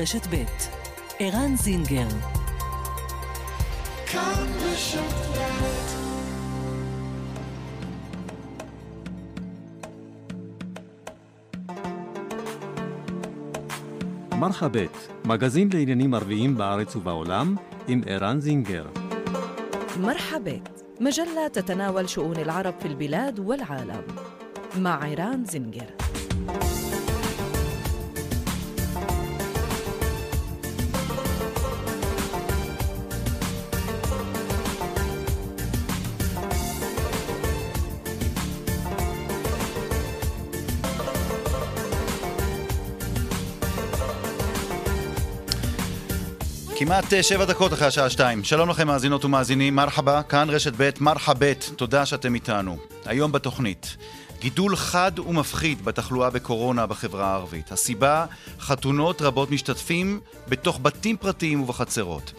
רשת ב' ערן זינגר כאן רשת מרחבת, מגזין לעניינים ערביים בארץ ובעולם, עם ערן זינגר. مرحبت مجلة تتناول شؤون العرب في البلاد والعالم مع عيران زنجر כמעט אה, שבע דקות אחרי השעה שתיים. שלום לכם מאזינות ומאזינים, מרחבה, כאן רשת ב', מרחבת, תודה שאתם איתנו. היום בתוכנית, גידול חד ומפחיד בתחלואה בקורונה בחברה הערבית. הסיבה, חתונות רבות משתתפים בתוך בתים פרטיים ובחצרות.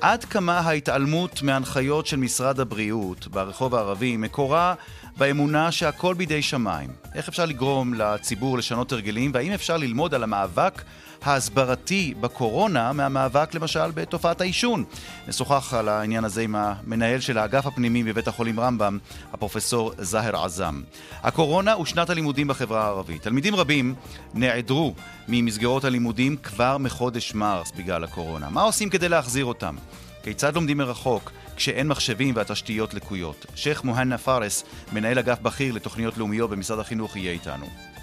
עד כמה ההתעלמות מהנחיות של משרד הבריאות ברחוב הערבי מקורה באמונה שהכל בידי שמיים. איך אפשר לגרום לציבור לשנות הרגלים, והאם אפשר ללמוד על המאבק ההסברתי בקורונה מהמאבק למשל בתופעת העישון. נשוחח על העניין הזה עם המנהל של האגף הפנימי בבית החולים רמב"ם, הפרופסור זאהר עזאם. הקורונה ושנת הלימודים בחברה הערבית. תלמידים רבים נעדרו ממסגרות הלימודים כבר מחודש מרס בגלל הקורונה. מה עושים כדי להחזיר אותם? כיצד לומדים מרחוק כשאין מחשבים והתשתיות לקויות? שייח' מוהנה פארס, מנהל אגף בכיר לתוכניות לאומיות במשרד החינוך, יהיה איתנו.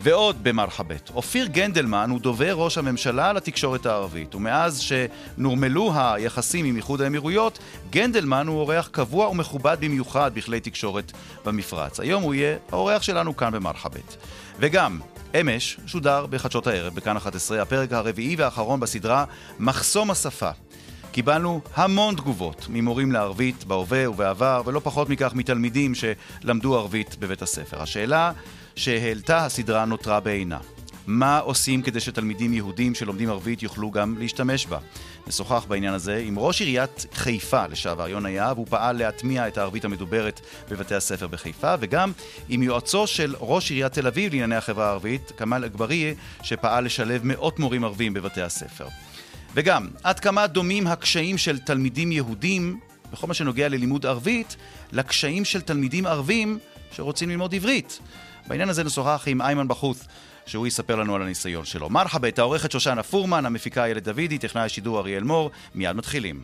ועוד במרחבת. אופיר גנדלמן הוא דובר ראש הממשלה לתקשורת הערבית, ומאז שנורמלו היחסים עם איחוד האמירויות, גנדלמן הוא אורח קבוע ומכובד במיוחד בכלי תקשורת במפרץ. היום הוא יהיה האורח שלנו כאן במרחבת. וגם, אמש שודר בחדשות הערב, בכאן 11, הפרק הרביעי והאחרון בסדרה מחסום השפה. קיבלנו המון תגובות ממורים לערבית בהווה ובעבר, ולא פחות מכך מתלמידים שלמדו ערבית בבית הספר. השאלה שהעלתה הסדרה נותרה בעינה. מה עושים כדי שתלמידים יהודים שלומדים ערבית יוכלו גם להשתמש בה? נשוחח בעניין הזה עם ראש עיריית חיפה לשעבר, יונה יהב, הוא פעל להטמיע את הערבית המדוברת בבתי הספר בחיפה, וגם עם יועצו של ראש עיריית תל אביב לענייני החברה הערבית, כמאל אגבאריה, שפעל לשלב מאות מורים ערבים בבתי הספר. וגם, עד כמה דומים הקשיים של תלמידים יהודים, בכל מה שנוגע ללימוד ערבית, לקשיים של תלמידים ערבים שרוצים ללמוד עברית. בעניין הזה נשוחח עם איימן בחוץ, שהוא יספר לנו על הניסיון שלו. מרחבה, את העורכת שושנה פורמן, המפיקה איילת דוידי, טכנאי השידור אריאל מור, מיד מתחילים.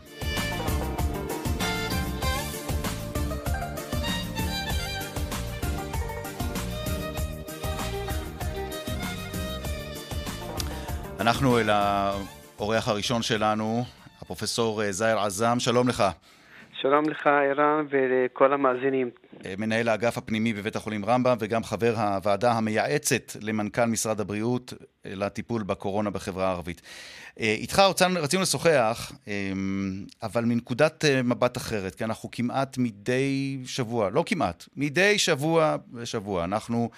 אנחנו אל האורח הראשון שלנו, הפרופסור אה, זאהר עזאם, שלום לך. שלום לך, ערן, ולכל המאזינים. אה, מנהל האגף הפנימי בבית החולים רמב"ם וגם חבר הוועדה המייעצת למנכ"ל משרד הבריאות אה, לטיפול בקורונה בחברה הערבית. איתך רצינו, רצינו לשוחח, אבל מנקודת מבט אחרת, כי אנחנו כמעט מדי שבוע, לא כמעט, מדי שבוע בשבוע, אנחנו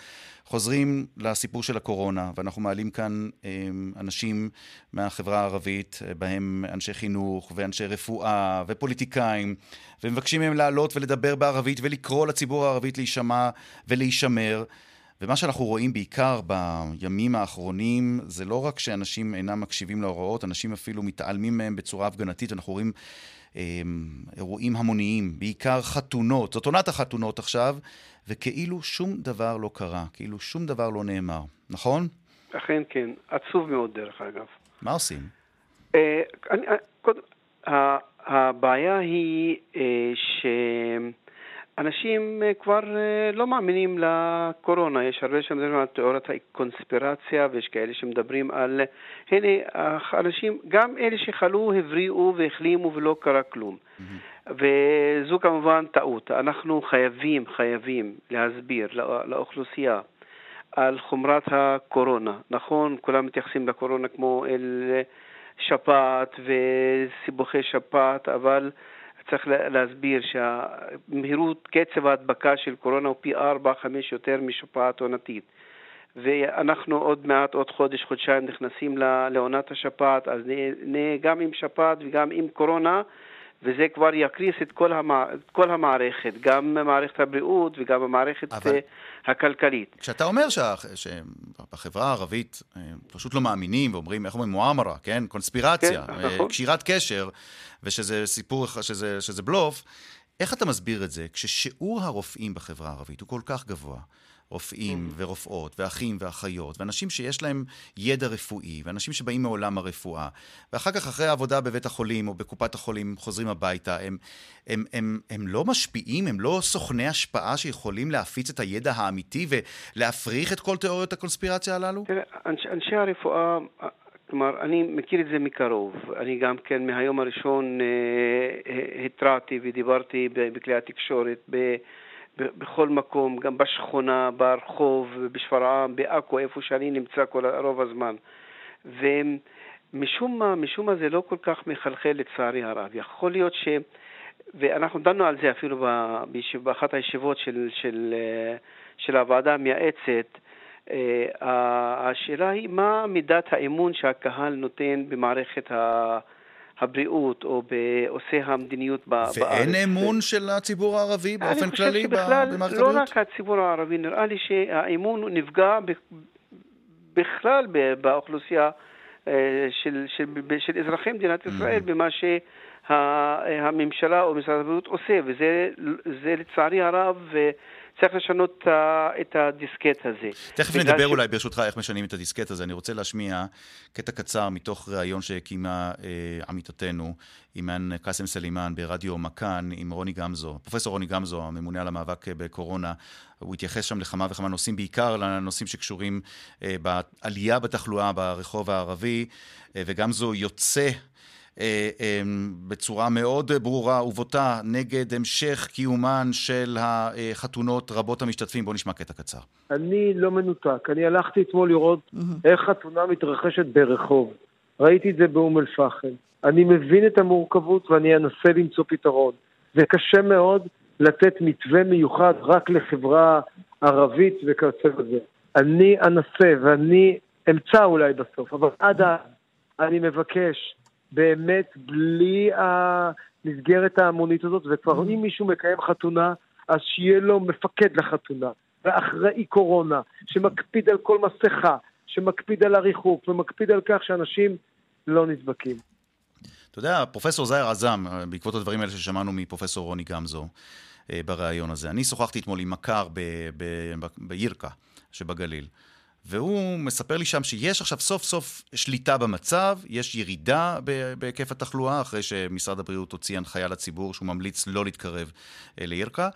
חוזרים לסיפור של הקורונה, ואנחנו מעלים כאן אמ, אנשים מהחברה הערבית, בהם אנשי חינוך ואנשי רפואה ופוליטיקאים, ומבקשים מהם לעלות ולדבר בערבית ולקרוא לציבור הערבית להישמע ולהישמר. ומה שאנחנו רואים בעיקר בימים האחרונים, זה לא רק שאנשים אינם מקשיבים להוראות, אנשים אפילו מתעלמים מהם בצורה הפגנתית. אנחנו רואים אה, אירועים המוניים, בעיקר חתונות. זאת עונת החתונות עכשיו, וכאילו שום דבר לא קרה, כאילו שום דבר לא נאמר, נכון? אכן כן, עצוב מאוד דרך אגב. מה עושים? אה, אני, אה, קודם, הבעיה היא אה, שאנשים כבר לא מאמינים לקורונה. יש הרבה שמדברים על תיאוריית הקונספירציה ויש כאלה שמדברים על... הנה, אנשים, גם אלה שחלו הבריאו והחלימו ולא קרה כלום. Mm-hmm. וזו כמובן טעות. אנחנו חייבים, חייבים להסביר לא, לאוכלוסייה על חומרת הקורונה. נכון, כולם מתייחסים לקורונה כמו אל שפעת וסיבוכי שפעת, אבל צריך להסביר שהמהירות, קצב ההדבקה של קורונה הוא פי 4-5 יותר משפעת עונתית. ואנחנו עוד מעט, עוד חודש, חודשיים נכנסים לעונת השפעת, אז נהיה גם עם שפעת וגם עם קורונה. וזה כבר יקריס את כל, המע... את כל המערכת, גם מערכת הבריאות וגם המערכת אבל... הכלכלית. כשאתה אומר שה... שבחברה הערבית פשוט לא מאמינים ואומרים, איך אומרים, מועמרה, כן? קונספירציה, כן, נכון. קשירת קשר, ושזה סיפור, שזה, שזה בלוף, איך אתה מסביר את זה כששיעור הרופאים בחברה הערבית הוא כל כך גבוה? רופאים mm-hmm. ורופאות ואחים ואחיות ואנשים שיש להם ידע רפואי ואנשים שבאים מעולם הרפואה ואחר כך אחרי העבודה בבית החולים או בקופת החולים חוזרים הביתה הם, הם, הם, הם לא משפיעים, הם לא סוכני השפעה שיכולים להפיץ את הידע האמיתי ולהפריך את כל תיאוריות הקונספירציה הללו? תראה, אנש, אנשי הרפואה כלומר, אני מכיר את זה מקרוב. אני גם כן מהיום הראשון אה, אה התרעתי ודיברתי בכלי התקשורת, ב, בכל מקום, גם בשכונה, ברחוב, בשפרעם, בעכו, איפה שאני נמצא כל, רוב הזמן. ומשום מה, משום מה זה לא כל כך מחלחל לצערי הרב. יכול להיות ש... ואנחנו דנו על זה אפילו באחת הישיבות של, של, של הוועדה המייעצת. אה, השאלה היא מה מידת האמון שהקהל נותן במערכת ה... הבריאות או בעושי המדיניות בארץ. ואין אמון של הציבור הערבי באופן כללי במערכת לא הבריאות? אני חושב שבכלל, לא רק הציבור הערבי, נראה לי שהאמון נפגע בכלל באוכלוסייה אה, של, של, של אזרחי מדינת ישראל mm. במה שהממשלה או משרד הבריאות עושה, וזה לצערי הרב צריך לשנות את הדיסקט הזה. תכף נדבר ש... אולי, ברשותך, איך משנים את הדיסקט הזה. אני רוצה להשמיע קטע קצר מתוך ראיון שקיימה אה, עמיתתנו, אימאן קאסם סלימאן, ברדיו מכאן, עם רוני גמזו, פרופסור רוני גמזו, הממונה על המאבק אה, בקורונה. הוא התייחס שם לכמה וכמה נושאים, בעיקר לנושאים שקשורים אה, בעלייה בתחלואה ברחוב הערבי, אה, וגמזו יוצא... אה, אה, בצורה מאוד ברורה ובוטה נגד המשך קיומן של החתונות רבות המשתתפים. בואו נשמע קטע קצר. אני לא מנותק. אני הלכתי אתמול לראות איך חתונה מתרחשת ברחוב. ראיתי את זה באום אל-פחם. אני מבין את המורכבות ואני אנסה למצוא פתרון. זה קשה מאוד לתת מתווה מיוחד רק לחברה ערבית וכיוצא בזה. אני אנסה ואני אמצא אולי בסוף, אבל עד אז אני מבקש באמת בלי המסגרת ההמונית הזאת, וכבר אם מישהו מקיים חתונה, אז שיהיה לו מפקד לחתונה, ואחראי קורונה, שמקפיד על כל מסכה, שמקפיד על הריחוק, ומקפיד על כך שאנשים לא נדבקים. אתה יודע, פרופסור זאיר עזם, בעקבות הדברים האלה ששמענו מפרופסור רוני גמזו אה, בריאיון הזה, אני שוחחתי אתמול עם מכר בירקה שבגליל. והוא מספר לי שם שיש עכשיו סוף סוף שליטה במצב, יש ירידה בהיקף התחלואה, אחרי שמשרד הבריאות הוציא הנחיה לציבור שהוא ממליץ לא להתקרב אה, לירקה.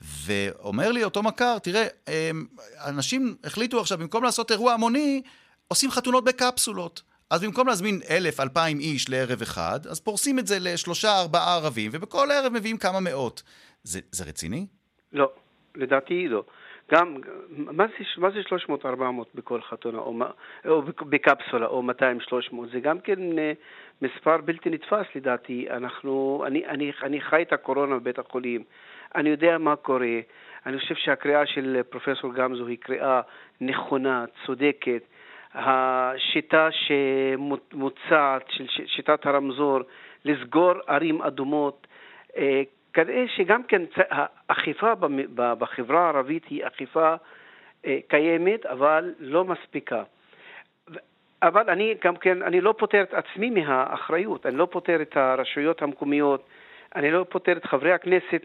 ואומר לי אותו מכר, תראה, אמ, אנשים החליטו עכשיו, במקום לעשות אירוע המוני, עושים חתונות בקפסולות. אז במקום להזמין אלף, אלפיים איש לערב אחד, אז פורסים את זה לשלושה, ארבעה ערבים, ובכל ערב מביאים כמה מאות. זה, זה רציני? לא, לדעתי לא. גם, מה זה, זה 300-400 בכל חתונה, או, או בקפסולה, או 200-300? זה גם כן אה, מספר בלתי נתפס לדעתי. אנחנו, אני, אני, אני חי את הקורונה בבית החולים, אני יודע מה קורה. אני חושב שהקריאה של פרופסור גמזו היא קריאה נכונה, צודקת. השיטה שמוצעת, של שיטת הרמזור, לסגור ערים אדומות, אה, כנראה שגם כן האכיפה בחברה הערבית היא אכיפה אה, קיימת, אבל לא מספיקה. אבל אני גם כן, אני לא פוטר את עצמי מהאחריות, אני לא פוטר את הרשויות המקומיות, אני לא פוטר את חברי הכנסת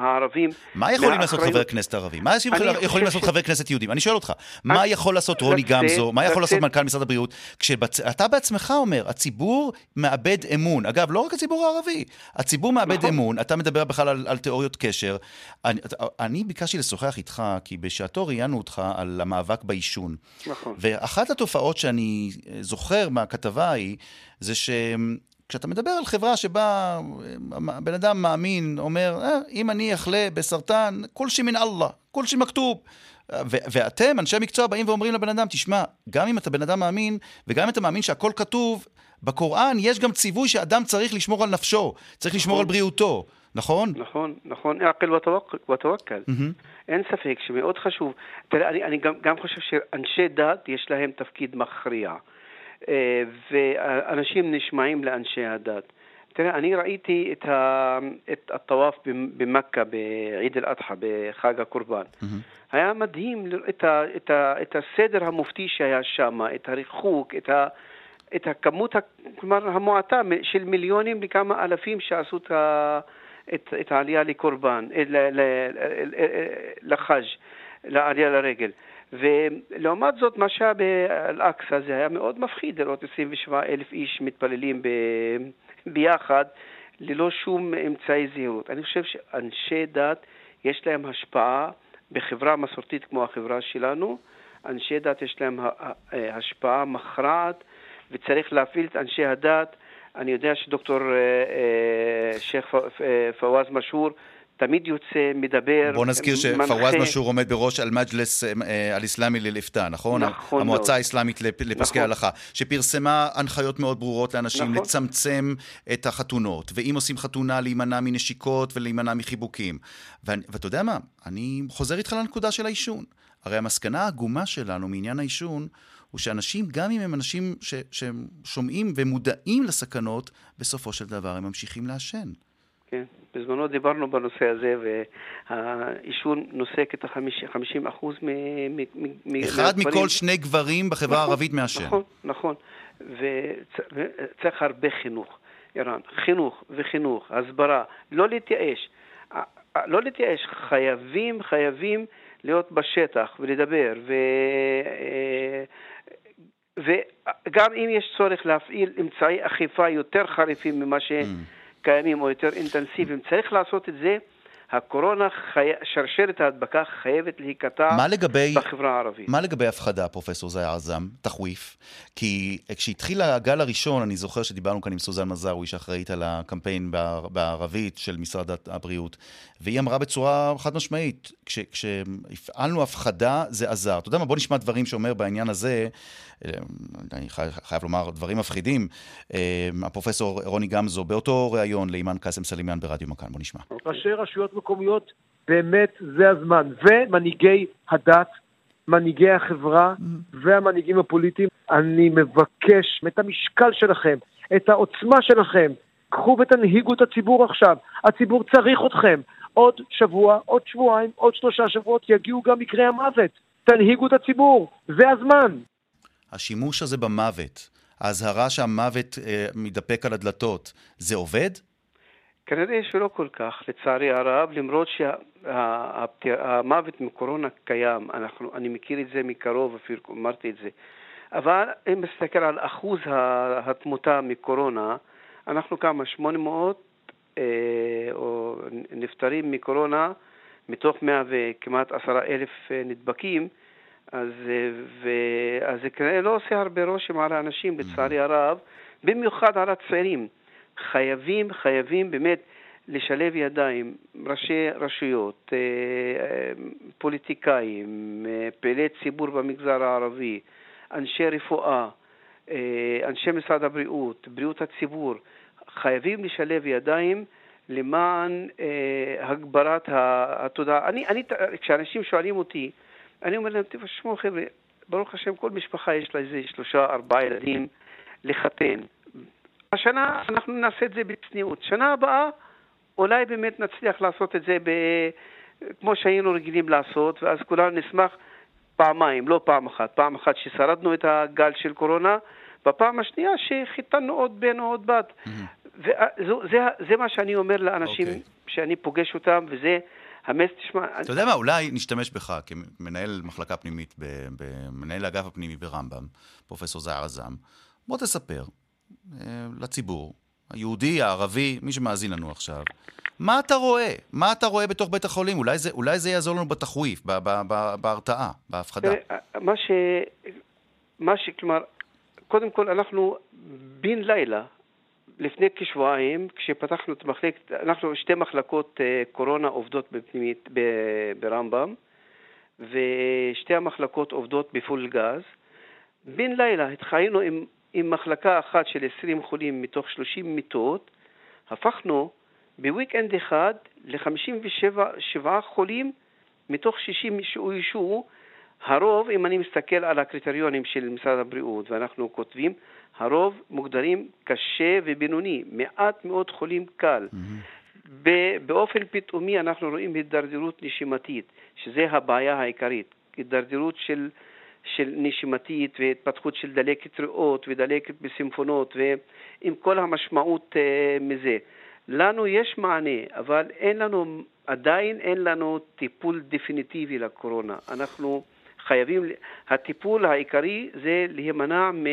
הערבים. מה יכולים לעשות חברי הכנסת הערבים? מה יכולים לעשות חברי כנסת יהודים? אני שואל אותך, מה יכול לעשות רוני גמזו? מה יכול לעשות מנכ"ל משרד הבריאות? כשאתה בעצמך אומר, הציבור מאבד אמון. אגב, לא רק הציבור הערבי, הציבור מאבד נכון. אמון, אתה מדבר בכלל על תיאוריות קשר. אני ביקשתי לשוחח איתך, כי בשעתו ראיינו אותך על המאבק בעישון. נכון. ואחת התופעות שאני זוכר מהכתבה ההיא, זה שהם... כשאתה מדבר על חברה שבה אה, בן אדם מאמין, אומר, אה, אם אני אחלה בסרטן, כל שי מן אללה, כל שי מכתוב. ו- ואתם, אנשי מקצוע, באים ואומרים לבן אדם, תשמע, גם אם אתה בן אדם מאמין, וגם אם אתה מאמין שהכל כתוב, בקוראן יש גם ציווי שאדם צריך לשמור על נפשו, צריך לשמור על נכון. בריאותו, נכון? נכון, נכון, עקל ותווקל. אין ספק שמאוד חשוב. תראה, אני, אני גם, גם חושב שאנשי דת יש להם תפקיד מכריע. אה, ואנשים נשמעים לאנשי הדת. תראה, אני ראיתי את, הטוואף במכה בעיד אל-אדחא, בחג הקורבן. היה מדהים את, את, את הסדר המופתי שהיה שם, את הריחוק, את, ה... את הכמות, כלומר, המועטה של מיליונים לכמה אלפים שעשו את, את... את העלייה לקורבן, אה, אה, לחאג', לעלייה לרגל. ולעומת זאת, מה שהיה באל-אקצא זה היה מאוד מפחיד לראות 27 אלף איש מתפללים ב... ביחד, ללא שום אמצעי זהירות. אני חושב שאנשי דת, יש להם השפעה בחברה מסורתית כמו החברה שלנו. אנשי דת יש להם השפעה מכרעת, וצריך להפעיל את אנשי הדת. אני יודע שדוקטור אה, אה, שייח' פוואז משהור תמיד יוצא, מדבר, בוא נזכיר שפרוואז משור עומד בראש אל-מג'לס אה, אל-אסלאמי ללפתא, נכון? נכון המועצה האסלאמית לפסקי נכון. הלכה, שפרסמה הנחיות מאוד ברורות לאנשים נכון. לצמצם את החתונות, ואם עושים חתונה, להימנע מנשיקות ולהימנע מחיבוקים. ואתה יודע מה? אני חוזר איתך לנקודה של העישון. הרי המסקנה העגומה שלנו מעניין העישון, הוא שאנשים, גם אם הם אנשים ש, ששומעים ומודעים לסכנות, בסופו של דבר הם ממשיכים לעשן. כן, בזמנו דיברנו בנושא הזה, והעישון נוסק את ה-50 אחוז מ... אחד מכל שני גברים בחברה נכון, הערבית מעשן. נכון, נכון. וצריך הרבה חינוך, ערן. חינוך וחינוך, הסברה, לא להתייאש. לא להתייאש, חייבים, חייבים להיות בשטח ולדבר, ו... אה, וגם אם יש צורך להפעיל אמצעי אכיפה יותר חריפים ממה ש... Mm. קיימים או יותר אינטנסיביים. צריך לעשות את זה. הקורונה, חי... שרשרת ההדבקה חייבת להיקטע לגבי, בחברה הערבית. מה לגבי הפחדה, פרופסור זאי עזם, תחוויף? כי כשהתחיל הגל הראשון, אני זוכר שדיברנו כאן עם סוזן מזאווי, שאחראית על הקמפיין בערבית של משרד הבריאות, והיא אמרה בצורה חד משמעית, כש, כשהפעלנו הפחדה זה עזר. אתה יודע מה, בוא נשמע דברים שאומר בעניין הזה. אני חייב לומר דברים מפחידים, אה, הפרופסור רוני גמזו, באותו ריאיון לאימאן קאסם סלימאן ברדיו מכאן, בוא נשמע. ראשי רשויות מקומיות, באמת זה הזמן, ומנהיגי הדת, מנהיגי החברה והמנהיגים הפוליטיים, אני מבקש את המשקל שלכם, את העוצמה שלכם, קחו ותנהיגו את הציבור עכשיו, הציבור צריך אתכם. עוד שבוע, עוד שבועיים, עוד שלושה שבועות יגיעו גם מקרי המוות. תנהיגו את הציבור, זה הזמן. השימוש הזה במוות, האזהרה שהמוות אה, מתדפק על הדלתות, זה עובד? כנראה שלא כל כך, לצערי הרב, למרות שהמוות מקורונה קיים, אנחנו, אני מכיר את זה מקרוב, אפילו אמרתי את זה. אבל אם נסתכל על אחוז התמותה מקורונה, אנחנו כמה? 800 אה, או נפטרים מקורונה מתוך 100 וכמעט 10 אלף אה, נדבקים, אז, אה, ו, אז זה כנראה לא עושה הרבה רושם על האנשים, לצערי הרב, במיוחד על הצעירים. חייבים, חייבים באמת לשלב ידיים, ראשי רשויות, אה, פוליטיקאים, אה, פעילי ציבור במגזר הערבי, אנשי רפואה, אנשי משרד הבריאות, בריאות הציבור, חייבים לשלב ידיים למען הגברת התודעה. אני, אני, כשאנשים שואלים אותי, אני אומר להם, תשמעו חבר'ה, ברוך השם כל משפחה יש לה איזה שלושה, ארבעה ילדים לחתן. השנה אנחנו נעשה את זה בצניעות. שנה הבאה אולי באמת נצליח לעשות את זה ב... כמו שהיינו רגילים לעשות, ואז כולנו נשמח פעמיים, לא פעם אחת. פעם אחת ששרדנו את הגל של קורונה, בפעם השנייה שחיתנו עוד בן או עוד בת. Mm-hmm. וזה מה שאני אומר לאנשים okay. אוקיי. שאני פוגש אותם, וזה המס, תשמע... אתה יודע מה, אולי נשתמש בך כמנהל מחלקה פנימית, מנהל האגף הפנימי ברמב"ם, פרופסור זער עזם. בוא תספר לציבור, היהודי, הערבי, מי שמאזין לנו עכשיו, מה אתה רואה? מה אתה רואה בתוך בית החולים? אולי זה, אולי זה יעזור לנו בתחוויף, בהרתעה, בהפחדה. מה ש... מה ש... כלומר, קודם כל אנחנו בן לילה לפני כשבועיים, כשפתחנו את מחלקת, אנחנו שתי מחלקות אה, קורונה עובדות בפנימית ברמב"ם, ושתי המחלקות עובדות בפול גז. בן לילה התחיינו עם, עם מחלקה אחת של 20 חולים מתוך 30 מיטות, הפכנו בוויקנד אחד ל-57 חולים מתוך 60 שאוישו, הרוב, אם אני מסתכל על הקריטריונים של משרד הבריאות ואנחנו כותבים, הרוב מוגדרים קשה ובינוני, מעט מאוד חולים קל. Mm-hmm. באופן פתאומי אנחנו רואים הידרדרות נשימתית, שזה הבעיה העיקרית, הידרדרות של, של נשימתית והתפתחות של דלקת ריאות ודלקת בסימפונות ועם כל המשמעות uh, מזה. לנו יש מענה, אבל אין לנו, עדיין אין לנו טיפול דפיניטיבי לקורונה. אנחנו חייבים, הטיפול העיקרי זה להימנע מ...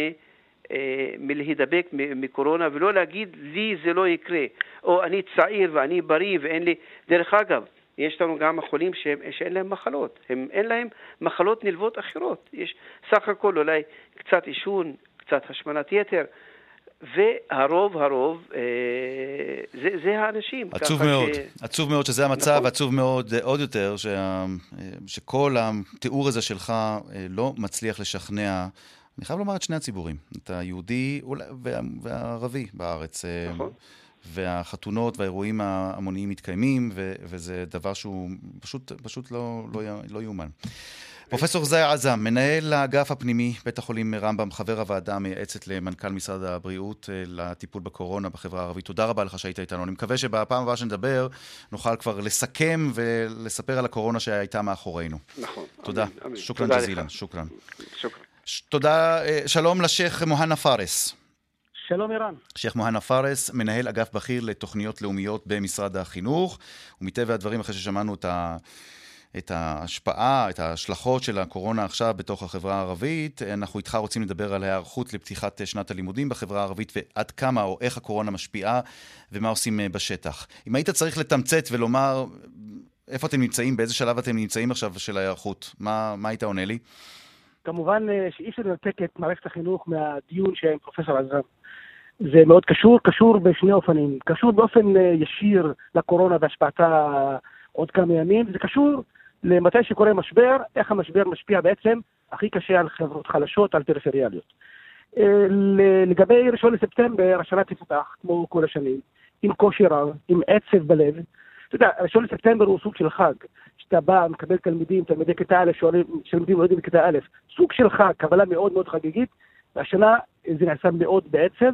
אה, מלהידבק מקורונה ולא להגיד לי זה לא יקרה או אני צעיר ואני בריא ואין לי דרך אגב יש לנו גם חולים שאין להם מחלות, הם, אין להם מחלות נלוות אחרות, יש סך הכל אולי קצת עישון, קצת השמנת יתר, והרוב, הרוב, אה, זה, זה האנשים. עצוב מאוד, ש... עצוב מאוד שזה המצב, נכון. עצוב מאוד אה, עוד יותר שה, אה, שכל התיאור הזה שלך לא מצליח לשכנע, אני חייב לומר את שני הציבורים, את היהודי וה, והערבי בארץ. נכון. והחתונות והאירועים ההמוניים מתקיימים, ו- וזה דבר שהוא פשוט, פשוט לא, לא, לא יאומן. פרופסור זאי עזם, מנהל האגף הפנימי, בית החולים רמב"ם, חבר הוועדה המייעצת למנכ"ל משרד הבריאות אה, לטיפול בקורונה בחברה הערבית. תודה רבה לך שהיית איתנו. אני מקווה שבפעם הבאה שנדבר נוכל כבר לסכם ולספר על הקורונה שהייתה מאחורינו. נכון. תודה. שוכרן ג'זילה. שוכרן. תודה. אה, שלום לשייח' מוהנה פארס. שלום ערן. שייח' מוהנה פארס, מנהל אגף בכיר לתוכניות לאומיות במשרד החינוך, ומטבע הדברים, אחרי ששמענו את ה... את ההשפעה, את ההשלכות של הקורונה עכשיו בתוך החברה הערבית. אנחנו איתך רוצים לדבר על ההיערכות לפתיחת שנת הלימודים בחברה הערבית ועד כמה או איך הקורונה משפיעה ומה עושים אה, בשטח. אם היית צריך לתמצת ולומר איפה אתם נמצאים, באיזה שלב אתם נמצאים עכשיו של ההיערכות, מה, מה היית עונה לי? כמובן אה, שאי אפשר לנתק את מערכת החינוך מהדיון שעם פרופסור עזרם. זה מאוד קשור, קשור בשני אופנים. קשור באופן אה, ישיר לקורונה והשפעתה עוד כמה ימים, זה קשור למתי שקורה משבר, איך המשבר משפיע בעצם הכי קשה על חברות חלשות, על פריפריאליות. אה, לגבי ראשון לספטמבר, השנה תפתח, כמו כל השנים, עם קושי רב, עם עצב בלב. אתה יודע, ראשון לספטמבר הוא סוג של חג. כשאתה בא, מקבל תלמידים, תלמידי כיתה א', שלומדים ולומדים בכיתה א', סוג של חג, קבלה מאוד מאוד חגיגית, והשנה זה נעשה מאוד בעצב,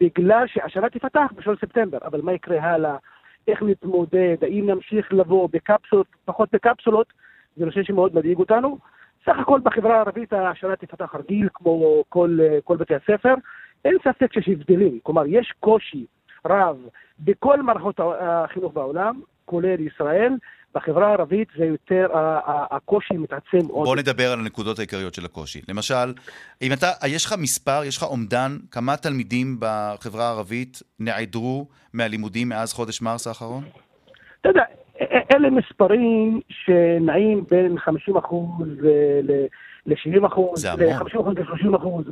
בגלל שהשנה תפתח ב-1 לספטמבר, אבל מה יקרה הלאה? איך נתמודד, האם נמשיך לבוא בקפסולות, פחות בקפסולות, זה נושא שמאוד מדאיג אותנו. סך הכל בחברה הערבית השנה תפתח רגיל, כמו כל, כל בתי הספר. אין ספק שיש הבדלים, כלומר, יש קושי רב בכל מערכות החינוך בעולם, כולל ישראל, בחברה הערבית זה יותר, הקושי מתעצם עוד. בוא נדבר על הנקודות העיקריות של הקושי. למשל, אם אתה, יש לך מספר, יש לך אומדן, כמה תלמידים בחברה הערבית נעדרו מהלימודים מאז חודש מרס האחרון? אתה יודע, אלה מספרים שנעים בין 50 אחוז ל-70 אחוז, ל-50 אחוז ל-30 אחוז,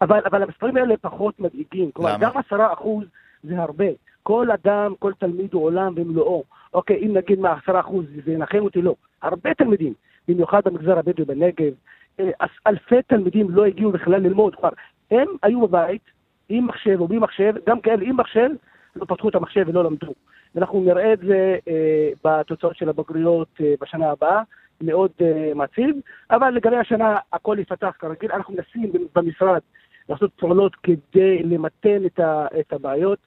אבל, אבל המספרים האלה פחות מדאיגים. כלומר, גם 10 אחוז זה הרבה. כל אדם, כל תלמיד הוא עולם במלואו. אוקיי, אם נגיד מה, עשרה אחוז, זה ינחם אותי, לא. הרבה תלמידים, במיוחד במגזר הבדואי בנגב, אה, אלפי תלמידים לא הגיעו בכלל ללמוד. כלומר, הם היו בבית עם מחשב או בלי מחשב, גם כאלה עם מחשב, לא פתחו את המחשב ולא למדו. ואנחנו נראה את זה אה, בתוצאות של הבגרויות אה, בשנה הבאה, מאוד אה, מעציב, אבל לגבי השנה הכל יפתח כרגיל. אנחנו מנסים במשרד לעשות פעולות כדי למתן את, ה, את הבעיות.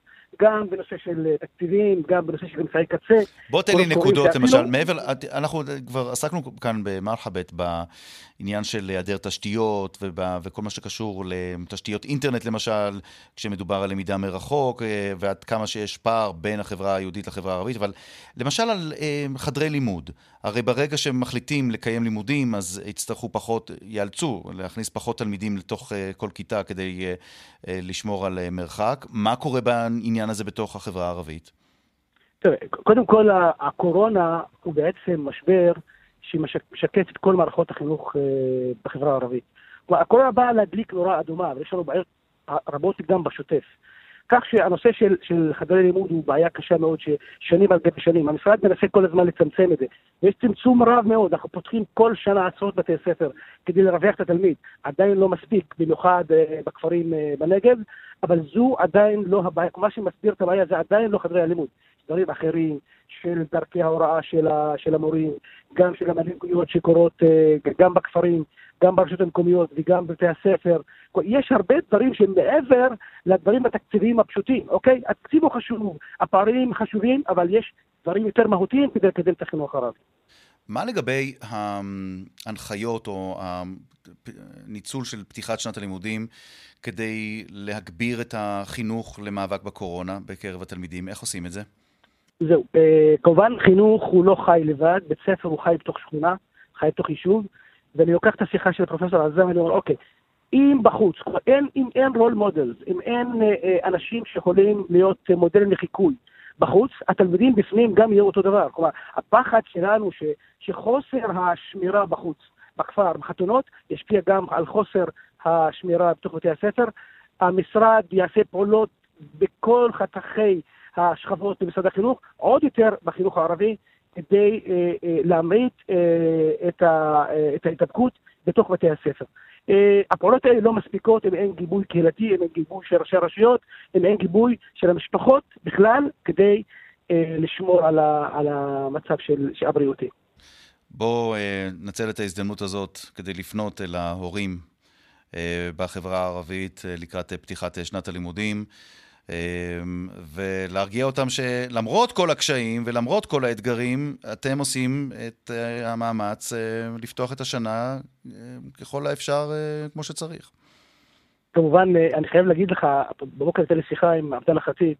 גם בנושא של אה, תקציבים, גם בנושא של אמצעי קצה. בוא תן לי נקודות, למשל, מעבר, אנחנו כבר עסקנו כאן במרחבת בעניין של היעדר תשתיות ובא, וכל מה שקשור לתשתיות אינטרנט, למשל, כשמדובר על למידה מרחוק, אה, ועד כמה שיש פער בין החברה היהודית לחברה הערבית, אבל למשל על אה, חדרי לימוד. הרי ברגע שמחליטים לקיים לימודים, אז יצטרכו פחות, ייאלצו להכניס פחות תלמידים לתוך כל כיתה כדי לשמור על מרחק. מה קורה בעניין הזה בתוך החברה הערבית? תראה, קודם כל, הקורונה הוא בעצם משבר שמשקף את כל מערכות החינוך בחברה הערבית. כלומר, הקורונה באה להדליק נורה אדומה, ויש לנו בעיות רבות גם בשוטף. כך שהנושא של, של חדרי לימוד הוא בעיה קשה מאוד, ששנים על גבי שנים. המשרד מנסה כל הזמן לצמצם את זה. ויש צמצום רב מאוד, אנחנו פותחים כל שנה עשרות בתי ספר כדי לרווח את התלמיד. עדיין לא מספיק, במיוחד uh, בכפרים uh, בנגב, אבל זו עדיין לא הבעיה. מה שמסביר את הבעיה זה עדיין לא חדרי הלימוד. דברים אחרים של דרכי ההוראה של, ה, של המורים, גם של המנהיגויות שקורות אה, גם בכפרים, גם ברשויות המקומיות וגם בבתי הספר. יש הרבה דברים שהם מעבר לדברים התקציביים הפשוטים, אוקיי? התקציב הוא חשוב, הפערים חשובים, אבל יש דברים יותר מהותיים כדי לקדם את החינוך הערבי. מה לגבי ההנחיות או הניצול של פתיחת שנת הלימודים כדי להגביר את החינוך למאבק בקורונה בקרב התלמידים? איך עושים את זה? זהו, אה, כמובן חינוך הוא לא חי לבד, בית ספר הוא חי בתוך שכונה, חי בתוך יישוב, ואני לוקח את השיחה של פרופסור עזם ואני אומר, אוקיי, אם בחוץ, אין, אם אין role models, אם אין אה, אה, אנשים שיכולים להיות מודלים לחיקוי בחוץ, התלמידים בפנים גם יהיו אותו דבר. כלומר, הפחד שלנו ש, שחוסר השמירה בחוץ, בכפר, בחתונות, ישפיע גם על חוסר השמירה בתוך בתי הספר. המשרד יעשה פעולות בכל חתכי השכבות במשרד החינוך, עוד יותר בחינוך הערבי, כדי אה, אה, להמעיט אה, את, ה, בתוך בתי הספר. הפעולות האלה לא מספיקות אם אין גיבוי קהילתי, אם אין גיבוי של ראשי הרשויות, אם אין גיבוי של המשפחות בכלל, כדי לשמור על, המצב הבריאותי. בואו נצל את ההזדמנות הזאת כדי לפנות אל ההורים בחברה הערבית לקראת פתיחת שנת הלימודים. אמ, ולהרגיע אותם שלמרות כל הקשיים ולמרות כל האתגרים, אתם עושים את אה, המאמץ אה, לפתוח את השנה אה, ככל האפשר כמו שצריך. כמובן, אני חייב להגיד לך, בבוקר הייתה לי שיחה עם עבדאללה חטיב,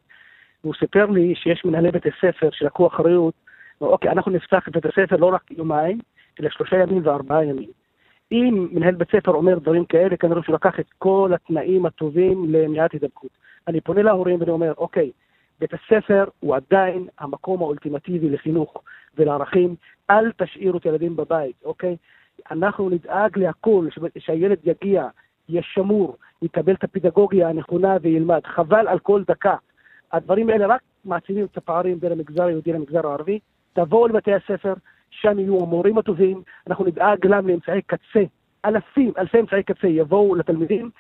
והוא סיפר לי שיש מנהלי בתי ספר שלקחו אחריות, אוקיי, אנחנו נפתח את בית הספר לא רק יומיים, אלא שלושה ימים וארבעה ימים. אם מנהל בית ספר אומר דברים כאלה, כנראה שהוא לקח את כל התנאים הטובים למניעת הידבקות. אני פונה להורים ואני אומר, אוקיי, בית הספר הוא עדיין המקום האולטימטיבי לחינוך ולערכים, אל תשאירו את הילדים בבית, אוקיי? אנחנו נדאג להכול, שהילד יגיע, יהיה שמור, יקבל את הפדגוגיה הנכונה וילמד. חבל על כל דקה. הדברים האלה רק מעצימים את הפערים בין המגזר היהודי למגזר הערבי. תבואו לבתי הספר, שם יהיו המורים הטובים, אנחנו נדאג גם לאמצעי קצה. אלפים, אלפי אמצעי קצה יבואו לתלמידים,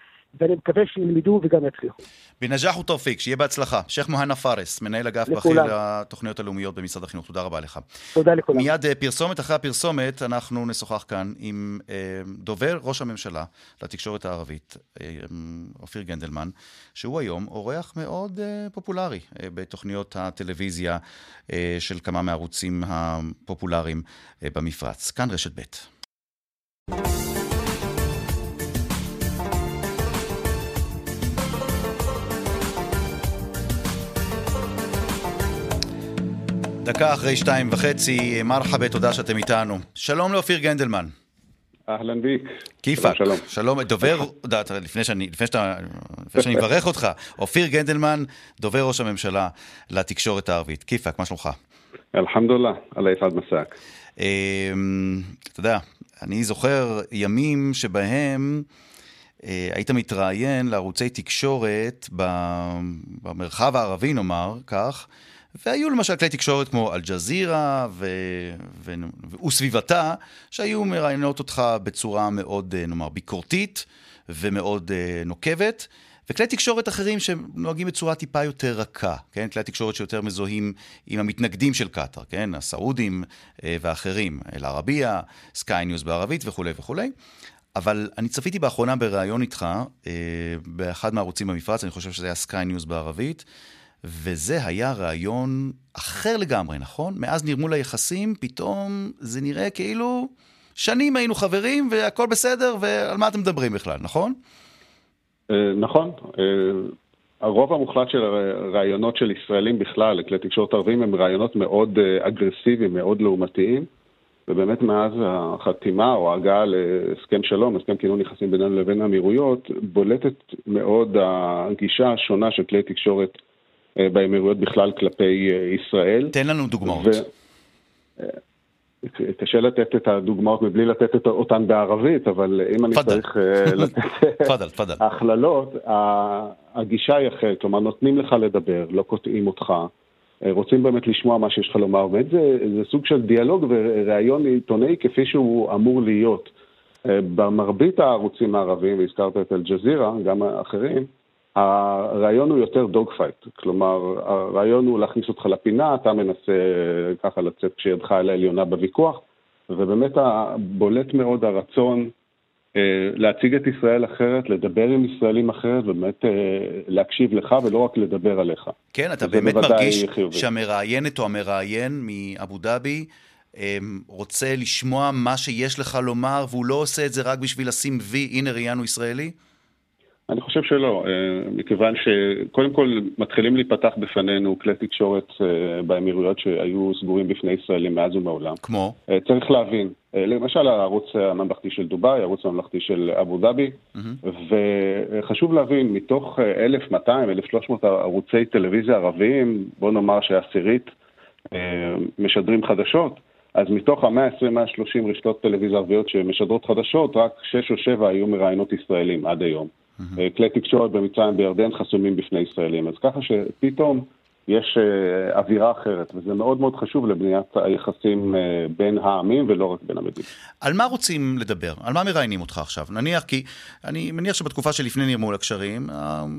ואני מקווה שילמדו וגם יצליחו. בנג'אח ותאופיק, שיהיה בהצלחה. שייח' מוהנה פארס, מנהל אגף בכיר לתוכניות הלאומיות במשרד החינוך, תודה רבה לך. תודה לכולם. מיד אה, פרסומת אחרי הפרסומת, אנחנו נשוחח כאן עם אה, דובר ראש הממשלה לתקשורת הערבית, אה, אופיר גנדלמן, שהוא היום אורח מאוד פופולרי בתוכניות הטלוויזיה של כמה מהערוצים הפופולריים במפרץ. כאן רשת ב'. דקה אחרי שתיים וחצי, מרחבה, תודה שאתם איתנו. שלום לאופיר גנדלמן. אהלן ביק. כיפאק. שלום, שלום. דובר, לפני שאני, לפני שאתה, לפני שאני מברך אותך, אופיר גנדלמן, דובר ראש הממשלה לתקשורת הערבית. כיפאק, מה שלומך? אלחמדוללה, יסעד מסאק. אמ, אתה יודע, אני זוכר ימים שבהם אה, היית מתראיין לערוצי תקשורת במרחב הערבי, נאמר כך, והיו למשל כלי תקשורת כמו אל-ג'זירה ו... ו... וסביבתה, שהיו מראיינות אותך בצורה מאוד, אה, נאמר, ביקורתית ומאוד uh, נוקבת. וכלי תקשורת אחרים שנוהגים בצורה טיפה יותר רכה, כן? כלי תקשורת שיותר מזוהים עם המתנגדים של קטאר, כן? הסעודים אה, ואחרים, אל-ערבייה, Sky News בערבית וכולי וכולי. אבל אני צפיתי באחרונה בריאיון איתך, אה, באחד מהערוצים במפרץ, אני חושב שזה היה Sky News בערבית, וזה היה רעיון אחר לגמרי, נכון? מאז נרמול היחסים, פתאום זה נראה כאילו שנים היינו חברים והכל בסדר, ועל מה אתם מדברים בכלל, נכון? אה, נכון. אה, הרוב המוחלט של הריאיונות של ישראלים בכלל, לכלי תקשורת ערבים, הם ריאיונות מאוד אה, אגרסיביים, מאוד לעומתיים. ובאמת מאז החתימה או ההגעה להסכם שלום, הסכם כינון יחסים בינינו לבין האמירויות, בולטת מאוד הגישה השונה של כלי תקשורת באמירויות בכלל כלפי אה, ישראל. תן לנו דוגמאות. ו... אה, קשה לתת את הדוגמאות מבלי לתת אותן בערבית, אבל אם אני פדל. צריך לתת הכללות, הגישה היא אחרת, כלומר נותנים לך לדבר, לא קוטעים אותך, רוצים באמת לשמוע מה שיש לך לומר, באמת זה, זה סוג של דיאלוג וראיון עיתונאי כפי שהוא אמור להיות. במרבית הערוצים הערביים, והזכרת את אל-ג'זירה, גם אחרים, הריאיון הוא יותר dogfight, כלומר, הרעיון הוא להכניס אותך לפינה, אתה מנסה ככה לצאת כשידך על העליונה בוויכוח, ובאמת בולט מאוד הרצון אה, להציג את ישראל אחרת, לדבר עם ישראלים אחרת, ובאמת אה, להקשיב לך ולא רק לדבר עליך. כן, אתה באמת מרגיש חיובי. שהמראיינת או המראיין מאבו דאבי אה, רוצה לשמוע מה שיש לך לומר, והוא לא עושה את זה רק בשביל לשים וי, הנה ראיינו ישראלי? אני חושב שלא, אה, מכיוון שקודם כל מתחילים להיפתח בפנינו כלי תקשורת אה, באמירויות שהיו סגורים בפני ישראלים מאז ומעולם. כמו? אה, צריך להבין, למשל הערוץ הממלכתי של דובאי, הערוץ הממלכתי של אבו דאבי, mm-hmm. וחשוב להבין, מתוך 1,200, 1,300 ערוצי טלוויזיה ערביים, בוא נאמר שעשירית משדרים חדשות, אז מתוך ה-120-130 רשתות טלוויזיה ערביות שמשדרות חדשות, רק 6 או 7 היו מראיינות ישראלים עד היום. Mm-hmm. כלי תקשורת במצרים בירדן חסומים בפני ישראלים. אז ככה שפתאום יש uh, אווירה אחרת, וזה מאוד מאוד חשוב לבניית היחסים uh, בין העמים ולא רק בין המדינות. על מה רוצים לדבר? על מה מראיינים אותך עכשיו? נניח, כי אני מניח שבתקופה שלפני נרמול הקשרים,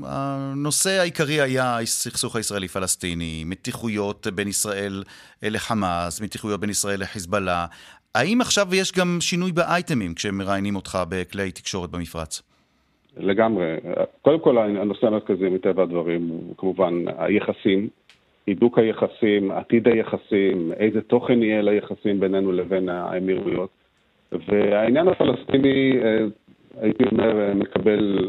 הנושא העיקרי היה הסכסוך הישראלי-פלסטיני, מתיחויות בין ישראל לחמאס, מתיחויות בין ישראל לחיזבאללה. האם עכשיו יש גם שינוי באייטמים כשמראיינים אותך בכלי תקשורת במפרץ? לגמרי. קודם כל, הנושא המרכזי מטבע הדברים הוא כמובן היחסים, הידוק היחסים, עתיד היחסים, איזה תוכן יהיה ליחסים בינינו לבין האמירויות. והעניין הפלסטיני, אה, הייתי אומר, מקבל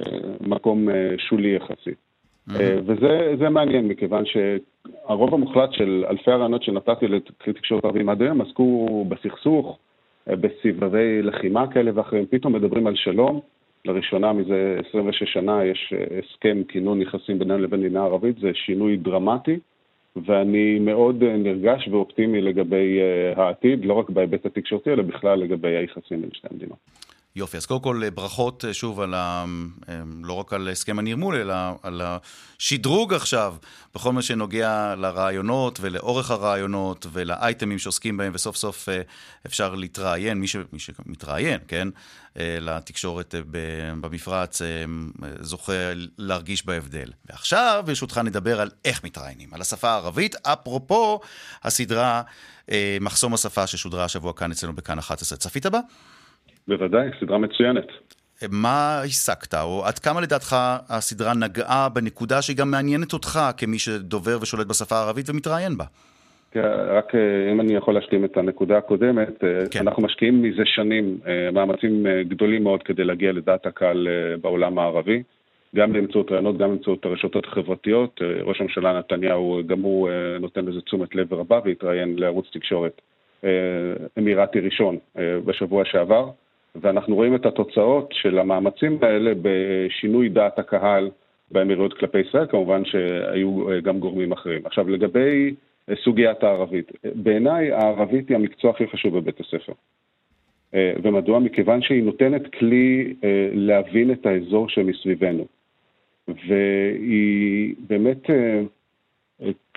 אה, מקום אה, שולי יחסית. Mm-hmm. וזה מעניין, מכיוון שהרוב המוחלט של אלפי הרעיונות שנתתי לכלי תקשורת ערבים עד היום עסקו בסכסוך, בסבבי לחימה כאלה ואחרים, פתאום מדברים על שלום. לראשונה מזה 26 שנה יש אה, הסכם כינון יחסים בינינו לבין מדינה ערבית, זה שינוי דרמטי, ואני מאוד אה, נרגש ואופטימי לגבי אה, העתיד, לא רק בהיבט התקשורתי, אלא בכלל לגבי היחסים בין שתי המדינות. יופי, אז קודם כל ברכות שוב על ה... לא רק על הסכם הנרמול, אלא על השדרוג עכשיו בכל מה שנוגע לרעיונות ולאורך הרעיונות ולאייטמים שעוסקים בהם, וסוף סוף אפשר להתראיין, מי, ש... מי שמתראיין, כן? אה, לתקשורת אה, במפרץ אה, זוכה להרגיש בהבדל. ועכשיו, ברשותך, נדבר על איך מתראיינים, על השפה הערבית, אפרופו הסדרה מחסום השפה ששודרה השבוע כאן אצלנו בכאן 11. צפית בה? בוודאי, סדרה מצוינת. מה השגת, או עד כמה לדעתך הסדרה נגעה בנקודה שהיא גם מעניינת אותך כמי שדובר ושולט בשפה הערבית ומתראיין בה? רק אה, אם אני יכול להשלים את הנקודה הקודמת, אה, כן. אנחנו משקיעים מזה שנים אה, מאמצים גדולים מאוד כדי להגיע לדעת הקהל בעולם הערבי, גם באמצעות רעיונות, גם באמצעות הרשתות החברתיות. ראש הממשלה נתניהו, גם הוא נותן לזה תשומת לב רבה והתראיין לערוץ תקשורת אמירתי ראשון בשבוע שעבר, ואנחנו רואים את התוצאות של המאמצים האלה בשינוי דעת הקהל באמירויות כלפי ישראל, כמובן שהיו גם גורמים אחרים. עכשיו, לגבי... סוגיית הערבית. בעיניי הערבית היא המקצוע הכי חשוב בבית הספר. אה, ומדוע? מכיוון שהיא נותנת כלי אה, להבין את האזור שמסביבנו. והיא באמת אה,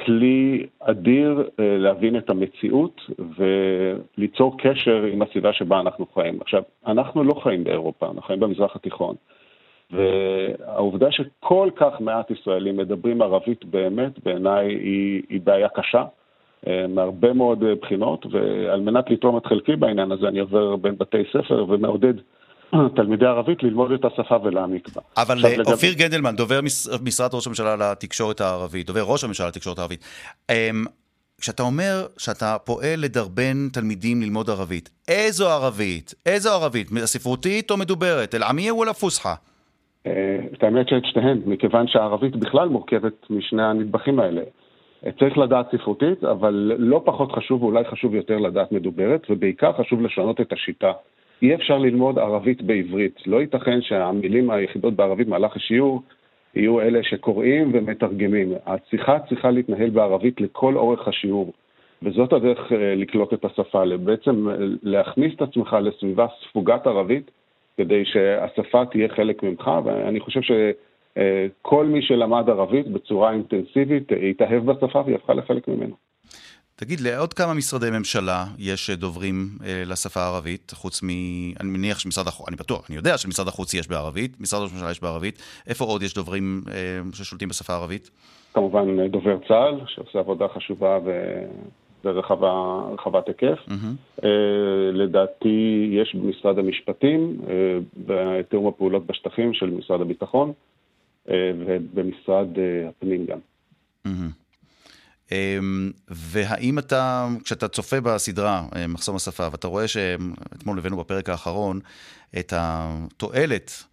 כלי אדיר להבין את המציאות וליצור קשר עם הסביבה שבה אנחנו חיים. עכשיו, אנחנו לא חיים באירופה, אנחנו חיים במזרח התיכון. והעובדה שכל כך מעט ישראלים מדברים ערבית באמת, בעיניי היא, היא בעיה קשה, אה, מהרבה מאוד אה, בחינות, ועל מנת לתרום את חלקי בעניין הזה, אני עובר בין בתי ספר ומעודד תלמידי ערבית ללמוד את השפה ולהעמיק בה. אבל אה, אופיר לגב... גנדלמן, דובר משרד ראש הממשלה לתקשורת הערבית, דובר ראש הממשלה לתקשורת הערבית, אמ, כשאתה אומר שאתה פועל לדרבן תלמידים ללמוד ערבית, איזו ערבית? איזו ערבית? ספרותית או מדוברת? אל-עמיה או אל-פוסחה? אה, את האמת שאת שתיהן, מכיוון שהערבית בכלל מורכבת משני הנדבכים האלה. אה, צריך לדעת ספרותית, אבל לא פחות חשוב, ואולי חשוב יותר לדעת מדוברת, ובעיקר חשוב לשנות את השיטה. אי אפשר ללמוד ערבית בעברית. לא ייתכן שהמילים היחידות בערבית במהלך השיעור יהיו אלה שקוראים ומתרגמים. השיחה צריכה להתנהל בערבית לכל אורך השיעור, וזאת הדרך אה, לקלוט את השפה, בעצם להכניס את עצמך לסביבה ספוגת ערבית, כדי שהשפה תהיה חלק ממך, ואני חושב שכל מי שלמד ערבית בצורה אינטנסיבית התאהב בשפה והיא הפכה לחלק ממנו. תגיד, לעוד כמה משרדי ממשלה יש דוברים אה, לשפה הערבית, חוץ מ... אני מניח שמשרד החוץ, אני בטוח, אני יודע שמשרד החוץ יש בערבית, משרד ראש הממשלה יש בערבית. איפה עוד יש דוברים אה, ששולטים בשפה הערבית? כמובן אה, דובר צה"ל, שעושה עבודה חשובה ו... ורחבת היקף. Mm-hmm. אה, לדעתי יש במשרד המשפטים, אה, בתיאום הפעולות בשטחים של משרד הביטחון, אה, ובמשרד אה, הפנים גם. Mm-hmm. אמ, והאם אתה, כשאתה צופה בסדרה אה, מחסום השפה, ואתה רואה שאתמול הבאנו בפרק האחרון את התועלת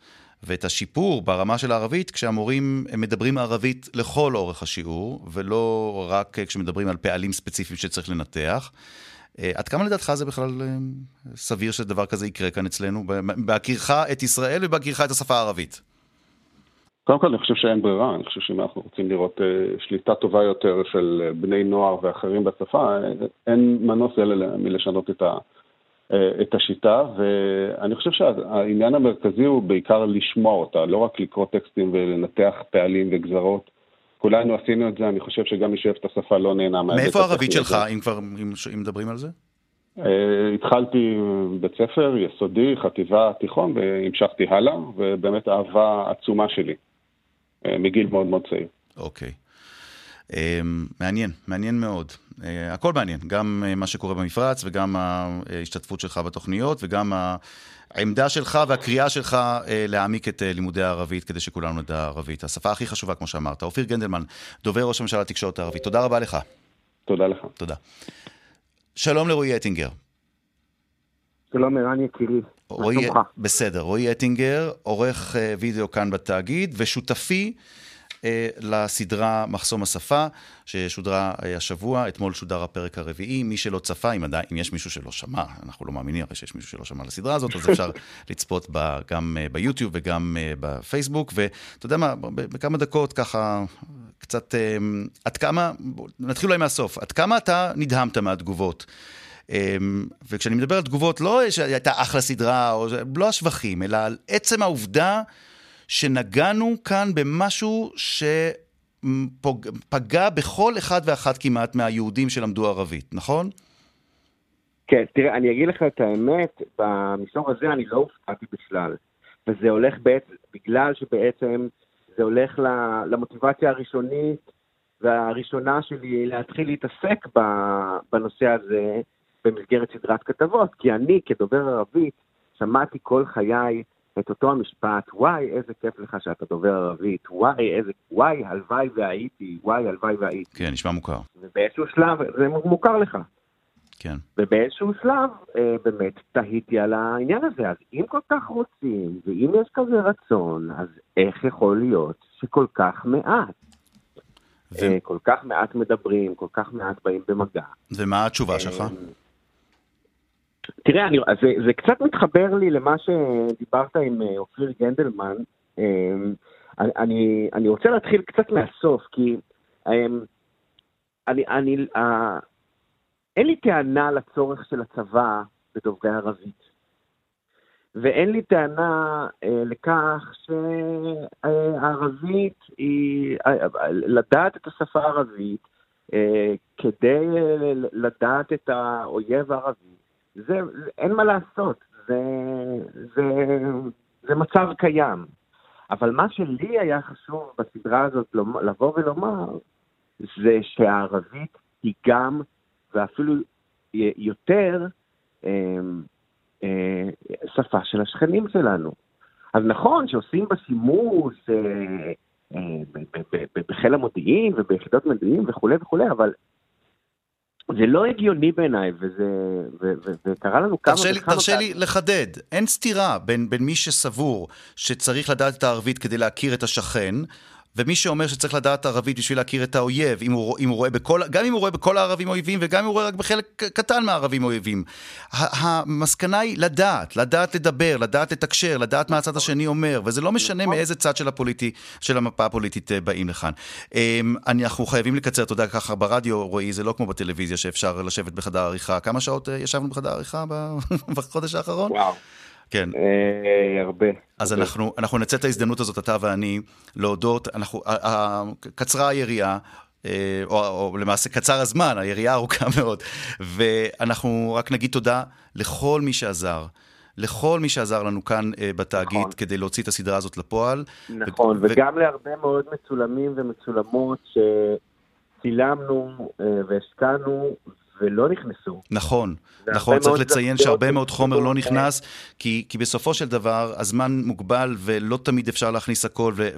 ואת השיפור ברמה של הערבית, כשהמורים מדברים ערבית לכל אורך השיעור, ולא רק כשמדברים על פעלים ספציפיים שצריך לנתח. אה, עד כמה לדעתך זה בכלל אה, סביר שדבר כזה יקרה כאן אצלנו, בהכירך את ישראל ובהכירך את השפה הערבית? קודם כל אני חושב שאין ברירה, אני חושב שאם אנחנו רוצים לראות uh, שליטה טובה יותר של uh, בני נוער ואחרים בשפה, אין מנוס אלא מלשנות את, ה, את השיטה, ואני חושב שהעניין המרכזי הוא בעיקר לשמוע אותה, לא רק לקרוא טקסטים ולנתח פעלים וגזרות. כולנו עשינו את זה, אני חושב שגם מי שאוהב את השפה לא נהנה מההיבט מאיפה הערבית שלך, אם כבר אם, אם מדברים על זה? Uh, התחלתי בית ספר, יסודי, חטיבה, תיכון, והמשכתי הלאה, ובאמת אהבה עצומה שלי. אה, מגיל מאוד מאוד צעיר. אוקיי. אה, מעניין, מעניין מאוד. אה, הכל מעניין, גם מה שקורה במפרץ וגם ההשתתפות שלך בתוכניות וגם העמדה שלך והקריאה שלך להעמיק את לימודי הערבית כדי שכולנו נדע ערבית. השפה הכי חשובה, כמו שאמרת. אופיר גנדלמן, דובר ראש הממשלה לתקשורת הערבית. תודה רבה לך. תודה לך. תודה. שלום לרועי אטינגר. שלום ערן יקירי. רועי, בסדר, רועי אטינגר, עורך אה, וידאו כאן בתאגיד, ושותפי אה, לסדרה מחסום השפה, ששודרה אה, השבוע, אתמול שודר הפרק הרביעי. מי שלא צפה, אם, עדיין, אם יש מישהו שלא שמע, אנחנו לא מאמינים הרי שיש מישהו שלא שמע לסדרה הזאת, אז אפשר לצפות בה גם ביוטיוב וגם בפייסבוק. ואתה יודע מה, בכמה דקות ככה, קצת, עד כמה, נתחיל אולי מהסוף, עד כמה אתה נדהמת מהתגובות? אמ, וכשאני מדבר על תגובות, לא שהייתה אחלה סדרה, או לא השבחים, אלא על עצם העובדה שנגענו כאן במשהו שפגע בכל אחד ואחת כמעט מהיהודים שלמדו ערבית, נכון? כן, תראה, אני אגיד לך את האמת, במישור הזה אני לא הופתעתי בכלל. וזה הולך בעצם, בגלל שבעצם זה הולך למוטיבציה הראשונית והראשונה שלי להתחיל להתעסק בנושא הזה, במסגרת סדרת כתבות, כי אני כדובר ערבית שמעתי כל חיי את אותו המשפט, וואי, איזה כיף לך שאתה דובר ערבית, וואי, איזה, וואי, הלוואי והייתי, וואי, הלוואי והייתי. כן, נשמע מוכר. ובאיזשהו שלב, זה מוכר לך. כן. ובאיזשהו שלב, אה, באמת, תהיתי על העניין הזה. אז אם כל כך רוצים, ואם יש כזה רצון, אז איך יכול להיות שכל כך מעט? ו... אה, כל כך מעט מדברים, כל כך מעט באים במגע. ומה התשובה שלך? אה, תראה, אני, זה, זה קצת מתחבר לי למה שדיברת עם אה, אופיר גנדלמן. אמ, אני, אני רוצה להתחיל קצת מהסוף, כי אמ, אני, אני, אה, אין לי טענה לצורך של הצבא בדוברי ערבית. ואין לי טענה אה, לכך שהערבית היא, אה, לדעת את השפה הערבית אה, כדי לדעת את האויב הערבי, זה, אין מה לעשות, זה, זה, זה מצב קיים. אבל מה שלי היה חשוב בסדרה הזאת לבוא ולומר, זה שהערבית היא גם, ואפילו יותר, אמ, אה, שפה של השכנים שלנו. אז נכון שעושים בה שימוש אה, אה, בחיל המודיעין וביחידות מודיעין וכולי וכולי, אבל זה לא הגיוני בעיניי, וזה, ו, ו, וקרה לנו כמה וכמה... תרשה לי לחדד, אין סתירה בין, בין מי שסבור שצריך לדעת את הערבית כדי להכיר את השכן, ומי שאומר שצריך לדעת ערבית בשביל להכיר את האויב, אם הוא, אם הוא רואה בכל, גם אם הוא רואה בכל הערבים אויבים, וגם אם הוא רואה רק בחלק קטן מהערבים אויבים. המסקנה היא לדעת, לדעת לדבר, לדעת לתקשר, לדעת מה הצד השני אומר, וזה לא משנה נכון. מאיזה צד של, הפוליטי, של המפה הפוליטית אה, באים לכאן. אמ, אנחנו חייבים לקצר, אתה יודע, ככה ברדיו, רועי, זה לא כמו בטלוויזיה שאפשר לשבת בחדר עריכה. כמה שעות אה, ישבנו בחדר עריכה בחודש האחרון? וואו. כן. אה, הרבה. אז הרבה. אנחנו, אנחנו נצא את ההזדמנות הזאת, אתה ואני, להודות. אנחנו, קצרה היריעה. אה, או, או למעשה קצר הזמן, היריעה ארוכה מאוד. ואנחנו רק נגיד תודה לכל מי שעזר. לכל מי שעזר לנו כאן uh, בתאגיד נכון. כדי להוציא את הסדרה הזאת לפועל. נכון, ו- וגם ו- להרבה מאוד מצולמים ומצולמות שצילמנו uh, והשקענו ולא נכנסו. נכון, נכון, צריך לציין שהרבה מאוד חומר לא נכנס, כי, כי בסופו של דבר הזמן מוגבל ולא תמיד אפשר להכניס הכל, ו,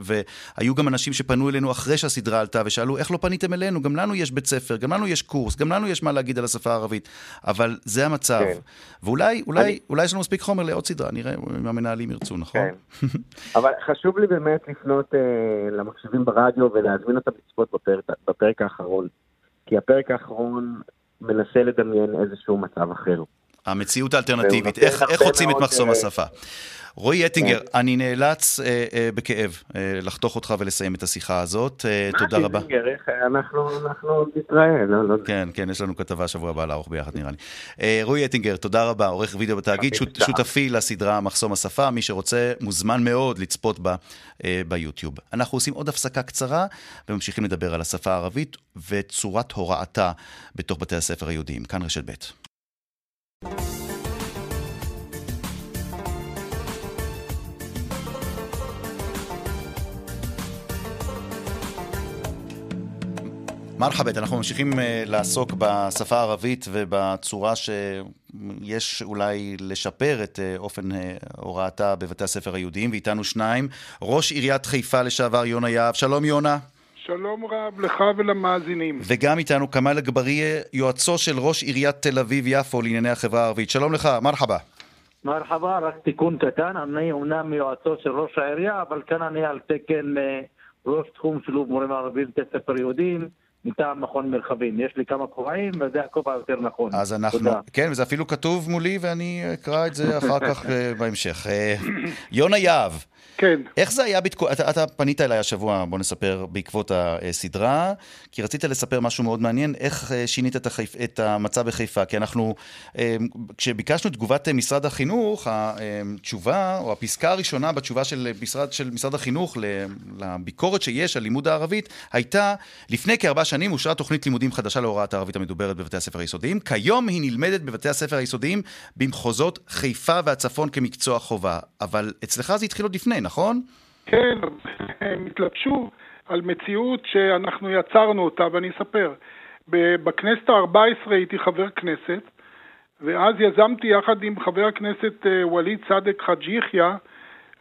והיו גם אנשים שפנו אלינו אחרי שהסדרה עלתה ושאלו, איך לא פניתם אלינו? גם לנו יש בית ספר, גם לנו יש קורס, גם לנו יש מה להגיד על השפה הערבית, אבל זה המצב. כן. ואולי אולי, אני... אולי יש לנו מספיק חומר לעוד סדרה, נראה אם המנהלים ירצו, נכון? כן. אבל חשוב לי באמת לפנות אה, למקשיבים ברדיו ולהזמין אותם לצפות בפרק, בפרק האחרון. כי הפרק האחרון מנסה לדמיין איזשהו מצב אחר. המציאות האלטרנטיבית, איך, איך חוצים את מחסום אה, השפה. רועי אטינגר, כן. אני נאלץ אה, אה, בכאב אה, לחתוך אותך ולסיים את השיחה הזאת. אה, תודה רבה. מה אטינגר, איך אנחנו, אנחנו נתראה, לא, לא. כן, כן, יש לנו כתבה שבוע הבא לערוך ביחד נראה לי. אה, רועי אטינגר, תודה רבה, עורך וידאו בתאגיד, שות, שותפי לסדרה מחסום השפה, מי שרוצה מוזמן מאוד לצפות בה אה, ביוטיוב. אנחנו עושים עוד הפסקה קצרה וממשיכים לדבר על השפה הערבית וצורת הוראתה בתוך בתי הספר היהודיים. כאן רשת ב'. מרחבת, אנחנו ממשיכים uh, לעסוק בשפה הערבית ובצורה שיש אולי לשפר את uh, אופן uh, הוראתה בבתי הספר היהודיים, ואיתנו שניים. ראש עיריית חיפה לשעבר, יונה יהב. שלום יונה. שלום רב לך ולמאזינים. וגם איתנו כמאל אגבאריה, יועצו של ראש עיריית תל אביב-יפו לענייני החברה הערבית. שלום לך, מרחבה. מרחבה, רק תיקון קטן, אני אומנם יועצו של ראש העירייה, אבל כאן אני על תקן ראש תחום שילוב מורים ערבים בבתי ספר יהודים. מטעם מכון מרחבים. יש לי כמה כובעים, וזה הכובע היותר נכון. אז אנחנו, תודה. כן, וזה אפילו כתוב מולי, ואני אקרא את זה אחר כך אה, בהמשך. אה, יונה יהב. כן. איך זה היה, בתקו... אתה, אתה פנית אליי השבוע, בוא נספר, בעקבות הסדרה, כי רצית לספר משהו מאוד מעניין, איך אה, שינית את, החיפ... את המצב בחיפה, כי אנחנו, אה, כשביקשנו תגובת אה, משרד החינוך, התשובה, או הפסקה הראשונה בתשובה של משרד, של משרד החינוך לביקורת שיש על לימוד הערבית, הייתה, לפני כארבע שנים אושרה תוכנית לימודים חדשה להוראת הערבית המדוברת בבתי הספר היסודיים, כיום היא נלמדת בבתי הספר היסודיים במחוזות חיפה והצפון כמקצוע חובה, אבל אצלך זה התחיל עוד לפני, נכון? כן, הם התלבשו על מציאות שאנחנו יצרנו אותה, ואני אספר. בכנסת ה-14 הייתי חבר כנסת, ואז יזמתי יחד עם חבר הכנסת אה, ווליד סאדק חאג' יחיא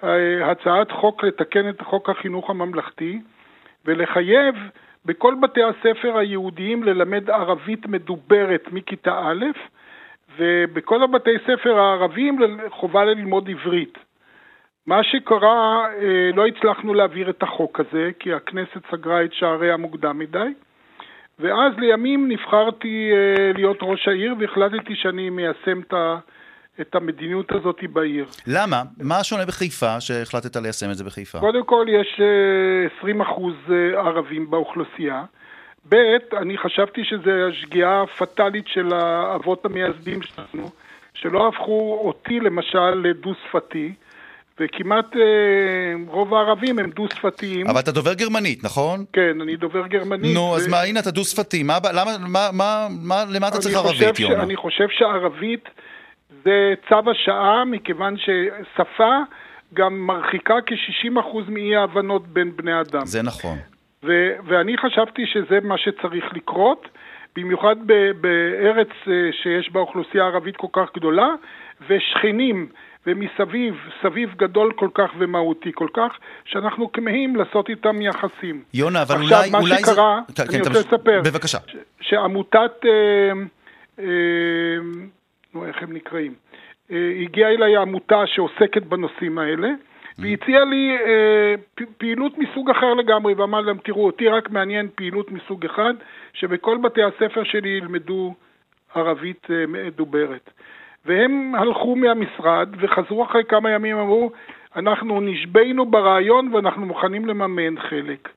אה, הצעת חוק לתקן את חוק החינוך הממלכתי ולחייב בכל בתי הספר היהודיים ללמד ערבית מדוברת מכיתה א', ובכל הבתי ספר הערביים חובה ללמוד עברית. מה שקרה, אה, לא הצלחנו להעביר את החוק הזה, כי הכנסת סגרה את שעריה מוקדם מדי, ואז לימים נבחרתי אה, להיות ראש העיר והחלטתי שאני מיישם את המדיניות הזאת בעיר. למה? מה שונה בחיפה שהחלטת ליישם את זה בחיפה? קודם כל יש 20 אה, אחוז ערבים באוכלוסייה. ב', אני חשבתי שזו השגיאה הפטאלית של האבות המייסדים שלנו, שלא הפכו אותי למשל לדו-שפתי. וכמעט אה, רוב הערבים הם דו-שפתיים. אבל אתה דובר גרמנית, נכון? כן, אני דובר גרמנית. נו, ו... אז מה, הנה אתה דו-שפתי, מה, למה, מה, מה, מה, למה אתה צריך ערבית, יונה? אני חושב שערבית זה צו השעה, מכיוון ששפה גם מרחיקה כ-60% מאי ההבנות בין בני אדם. זה נכון. ו- ואני חשבתי שזה מה שצריך לקרות, במיוחד בארץ אה, שיש בה אוכלוסייה ערבית כל כך גדולה, ושכנים. ומסביב, סביב גדול כל כך ומהותי כל כך, שאנחנו כמהים לעשות איתם יחסים. יונה, אבל עכשיו, אולי... עכשיו, מה אולי שקרה, זה... אני כן, רוצה לספר. בבקשה. ש- שעמותת, אה, אה, נו, איך הם נקראים? אה, הגיעה אליי עמותה שעוסקת בנושאים האלה, והציעה לי אה, פעילות מסוג אחר לגמרי, ואמר להם, תראו, אותי רק מעניין פעילות מסוג אחד, שבכל בתי הספר שלי ילמדו ערבית אה, מדוברת. והם הלכו מהמשרד וחזרו אחרי כמה ימים, אמרו, אנחנו נשבינו ברעיון ואנחנו מוכנים לממן חלק.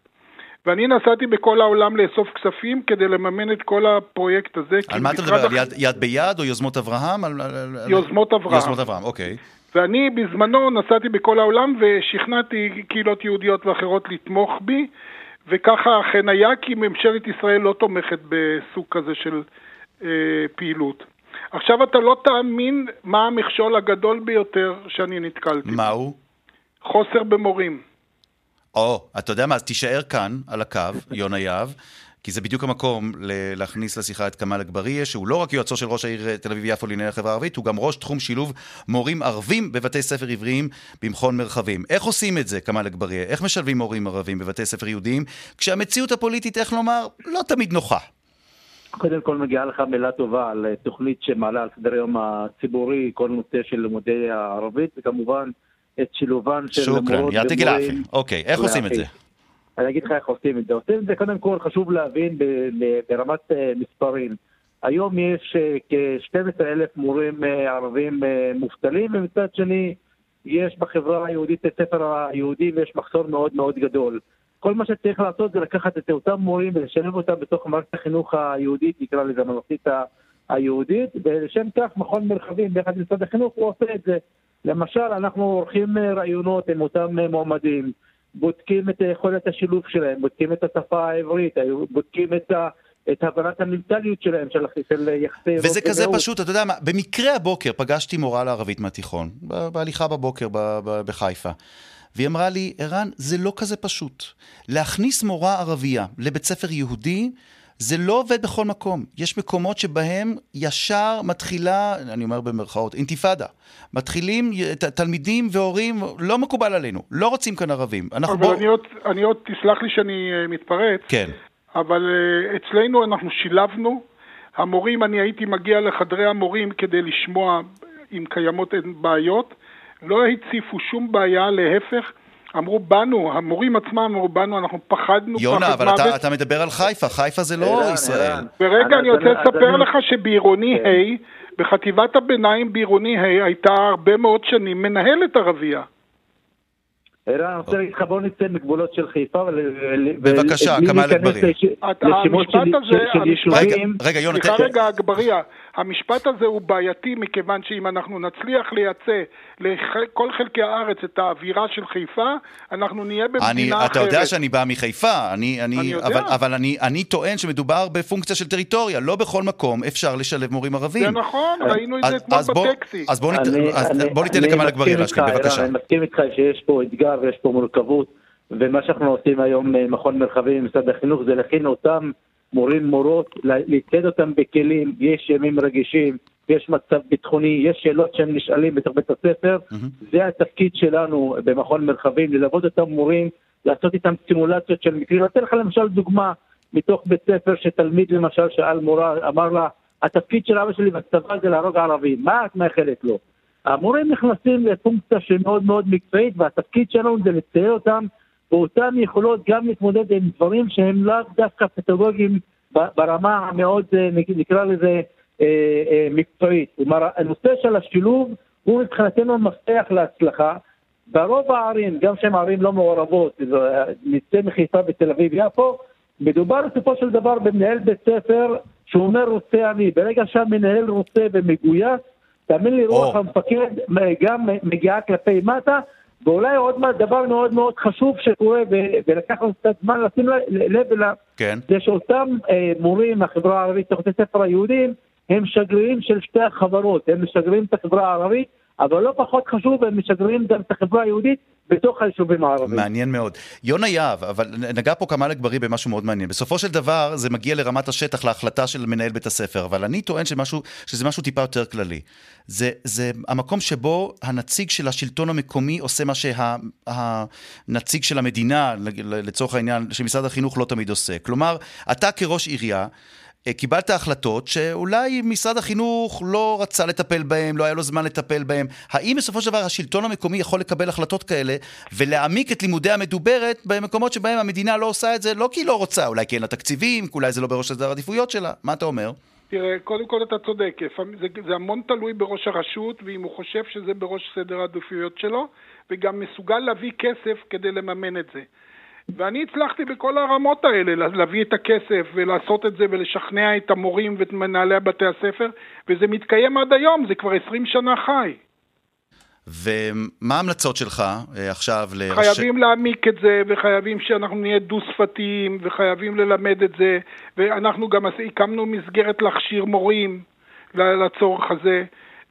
ואני נסעתי בכל העולם לאסוף כספים כדי לממן את כל הפרויקט הזה. על מה אתה מדבר? על יד, יד ביד או יוזמות אברהם? על, על, יוזמות אברהם. יוזמות אברהם, אוקיי. ואני בזמנו נסעתי בכל העולם ושכנעתי קהילות יהודיות ואחרות לתמוך בי, וככה אכן היה, כי ממשלת ישראל לא תומכת בסוג כזה של אה, פעילות. עכשיו אתה לא תאמין מה המכשול הגדול ביותר שאני נתקלתי. מהו? חוסר במורים. או, אתה יודע מה, אז תישאר כאן, על הקו, יונה יהב, כי זה בדיוק המקום להכניס לשיחה את כמאל אגבריה, שהוא לא רק יועצו של ראש העיר תל אביב-יפו לענייני החברה הערבית, הוא גם ראש תחום שילוב מורים ערבים בבתי ספר עבריים במכון מרחבים. איך עושים את זה, כמאל אגבריה? איך משלבים מורים ערבים בבתי ספר יהודיים, כשהמציאות הפוליטית, איך לומר, לא תמיד נוחה? קודם כל מגיעה לך מילה טובה על תוכנית שמעלה על סדר היום הציבורי כל נושא של לימודי הערבית, וכמובן את שילובן של מורות ומורים. אוקיי, איך עושים את זה? אני אגיד לך איך עושים את זה. עושים את זה קודם כל חשוב להבין ברמת אה, מספרים. היום יש אה, כ-12 אלף מורים אה, ערבים מובטלים, ומצד שני יש בחברה היהודית, את ספר היהודי, ויש מחסור מאוד מאוד גדול. כל מה שצריך לעשות זה לקחת את אותם מורים ולשלב אותם בתוך מערכת החינוך היהודית, נקרא לזה הממלכתית היהודית, ולשם כך מכון מרחבים ביחד עם משרד החינוך הוא עושה את זה. למשל, אנחנו עורכים ראיונות עם אותם מועמדים. בודקים את יכולת השילוב שלהם, בודקים את השפה העברית, בודקים את ה... את הבנת המנטליות שלהם, של, של יחסי... וזה כזה ראות. פשוט, אתה יודע מה, במקרה הבוקר פגשתי מורה לערבית מהתיכון, בהליכה בבוקר בחיפה. והיא אמרה לי, ערן, זה לא כזה פשוט. להכניס מורה ערבייה לבית ספר יהודי, זה לא עובד בכל מקום. יש מקומות שבהם ישר מתחילה, אני אומר במרכאות, אינתיפאדה. מתחילים תלמידים והורים, לא מקובל עלינו, לא רוצים כאן ערבים. אבל בוא... אני, עוד, אני עוד, תסלח לי שאני uh, מתפרץ. כן. אבל uh, אצלנו אנחנו שילבנו. המורים, אני הייתי מגיע לחדרי המורים כדי לשמוע אם קיימות בעיות. לא הציפו שום בעיה, להפך. אמרו בנו, המורים עצמם אמרו בנו, אנחנו פחדנו יונה, אבל אתה, אתה מדבר על חיפה, חיפה זה לא ישראל. ורגע, אני רוצה לספר לך שבעירוני כן. ה', בחטיבת הביניים בעירוני ה', הייתה הרבה מאוד שנים מנהלת ערבייה. ערן, אני רוצה להגיד לך, בוא נצא מגבולות של חיפה. בבקשה, כמאל אגבאריה. המשפט הזה, רגע, יונה, סליחה רגע, אגבאריה, המשפט הזה הוא בעייתי מכיוון שאם אנחנו נצליח לייצא לכל חלקי הארץ את האווירה של חיפה, אנחנו נהיה במדינה אחרת. אתה יודע שאני בא מחיפה, אני, אני, אני יודע. אבל, אבל אני, אני טוען שמדובר בפונקציה של טריטוריה, לא בכל מקום אפשר לשלב מורים ערבים. זה נכון, ראינו את זה אתמול בטקסי. אז בוא ניתן לכמאל אגבאריה להשלים, בבקשה. אני מסכים איתך שיש פה אתגר ויש פה מורכבות, ומה שאנחנו עושים היום, מכון מרחבים במשרד החינוך, זה להכין אותם מורים מורות, לצד אותם בכלים, יש ימים רגישים, יש מצב ביטחוני, יש שאלות שהם נשאלים בתוך בית הספר, mm-hmm. זה התפקיד שלנו במכון מרחבים, ללוות אותם מורים, לעשות איתם סימולציות של מקרים. אני אתן לך למשל דוגמה מתוך בית ספר שתלמיד למשל שאל מורה, אמר לה, התפקיד של אבא שלי בצבא זה להרוג ערבים, מה את מאחלת לו? המורים נכנסים לפונקציה שמאוד מאוד מקצועית והתפקיד שלנו זה לצייר אותם באותן יכולות גם להתמודד עם דברים שהם לאו דווקא פתולוגיים ברמה המאוד, אה, נקרא לזה, אה, אה, מקצועית. כלומר, הנושא של השילוב הוא מבחינתנו מפתח להצלחה. ברוב הערים, גם שהן ערים לא מעורבות, נצא מחיפה בתל אביב-יפו, מדובר בסופו של דבר במנהל בית ספר שאומר רוצה אני. ברגע שהמנהל רוצה ומגויס, תאמין לי, רוח המפקד גם מגיעה כלפי מטה, ואולי עוד מעט דבר מאוד מאוד חשוב שקורה, ולקח לנו קצת זמן לשים לב אליו, כן. זה שאותם אה, מורים מהחברה הערבית, תוך בתי ספר היהודים, הם שגרירים של שתי החברות, הם משגרים את החברה הערבית, אבל לא פחות חשוב, הם משגרים גם את החברה היהודית בתוך היישובים הערביים. מעניין מאוד. יונה יהב, אבל נגע פה כמאל אגברי במשהו מאוד מעניין. בסופו של דבר זה מגיע לרמת השטח, להחלטה של מנהל בית הספר, אבל אני טוען שמשהו, שזה משהו טיפה יותר כללי. זה, זה המקום שבו הנציג של השלטון המקומי עושה מה שהנציג של המדינה, לצורך העניין, שמשרד החינוך לא תמיד עושה. כלומר, אתה כראש עירייה, קיבלת החלטות שאולי משרד החינוך לא רצה לטפל בהן, לא היה לו זמן לטפל בהן. האם בסופו של דבר השלטון המקומי יכול לקבל החלטות כאלה ולהעמיק את לימודי המדוברת במקומות שבהם המדינה לא עושה את זה, לא כי היא לא רוצה, אולי כי אין לה תקציבים, אולי זה לא בראש סדר העדיפויות שלה? מה אתה אומר? תראה, קודם כל אתה צודק, זה, זה המון תלוי בראש הרשות, ואם הוא חושב שזה בראש סדר העדיפויות שלו, וגם מסוגל להביא כסף כדי לממן את זה. ואני הצלחתי בכל הרמות האלה להביא את הכסף ולעשות את זה ולשכנע את המורים ואת מנהלי בתי הספר, וזה מתקיים עד היום, זה כבר 20 שנה חי. ומה ההמלצות שלך אה, עכשיו לראשי... חייבים להעמיק את זה, וחייבים שאנחנו נהיה דו-שפתיים, וחייבים ללמד את זה, ואנחנו גם הקמנו מסגרת להכשיר מורים לצורך הזה.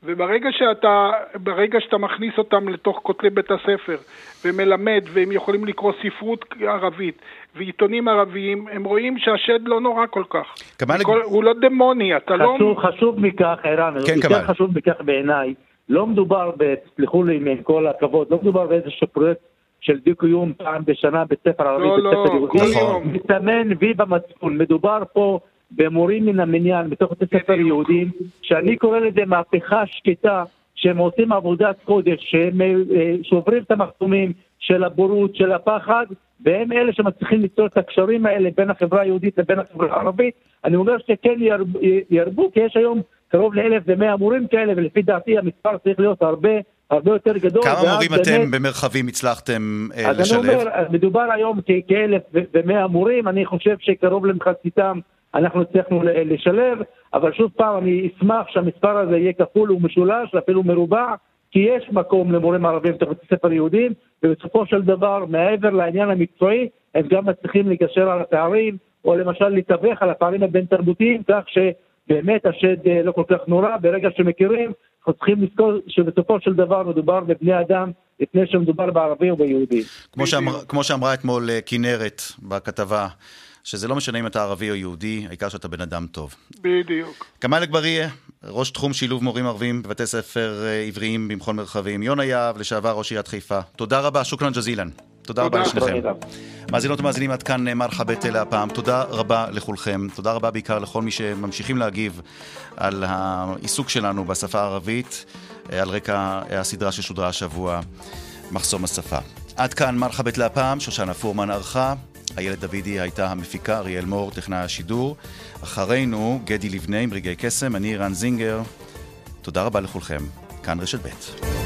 וברגע שאתה, ברגע שאתה מכניס אותם לתוך כותלי בית הספר ומלמד והם יכולים לקרוא ספרות ערבית ועיתונים ערביים, הם רואים שהשד לא נורא כל כך. כמאל... כל, הוא לא דמוני, אתה חשוב, לא... חשוב מכך, ערן, כן, יותר כמאל. חשוב מכך בעיניי, לא מדובר, תסלחו לי עם כל הכבוד, לא מדובר באיזשהו פרויקט של דו-קיום פעם בשנה בית ספר ערבי, לא, בית לא, ספר יהודי, נכון. מסתמן וי במצפון, מדובר פה במורים מן המניין בתוך בתי ספר יהודים, שאני קורא לזה מהפכה שקטה, שהם עושים עבודת קודש, שהם אה, שוברים את המחסומים של הבורות, של הפחד, והם אלה שמצליחים ליצור את הקשרים האלה בין החברה היהודית לבין החברה הערבית. אני אומר שכן ירבו, ירבו כי יש היום קרוב לאלף ומאה מורים כאלה, ולפי דעתי המספר צריך להיות הרבה הרבה יותר גדול. כמה מורים באמת, אתם במרחבים הצלחתם אה, אז לשלב? אז אני אומר, מדובר היום כאלף ומאה מורים, אני חושב שקרוב למחציתם אנחנו הצלחנו לשלב, אבל שוב פעם אני אשמח שהמספר הזה יהיה כפול ומשולש, ואפילו מרובע, כי יש מקום למורים ערבים בתוך בתי ספר יהודים, ובסופו של דבר, מעבר לעניין המקצועי, הם גם מצליחים לגשר על הפערים, או למשל לתווך על הפערים הבין-תרבותיים, כך שבאמת השד אה, לא כל כך נורא, ברגע שמכירים, אנחנו צריכים לזכור שבסופו של דבר מדובר בבני אדם לפני שמדובר בערבי או ביהודי. כמו, שאמר, כמו שאמרה אתמול אה, כנרת בכתבה, שזה לא משנה אם אתה ערבי או יהודי, העיקר שאתה בן אדם טוב. בדיוק. כמאל אגבריה, ראש תחום שילוב מורים ערבים בבתי ספר אה, עבריים במכון מרחבים. יונה יהב, לשעבר ראש עיריית חיפה. תודה רבה, שוכרן ג'זילן. תודה רבה לשניכם. מאזינות ומאזינים, עד כאן מרחבת אלה הפעם. תודה רבה לכולכם. תודה רבה בעיקר לכל מי שממשיכים להגיב על העיסוק שלנו בשפה הערבית, אה, על רקע הסדרה ששודרה השבוע, מחסום השפה. עד כאן מרחבת להפעם, שושנה פורמן ערכה. איילת דוידי הייתה המפיקה, אריאל מור, טכנאי השידור. אחרינו, גדי לבנה עם רגעי קסם, אני רן זינגר. תודה רבה לכולכם. כאן רשת ב'.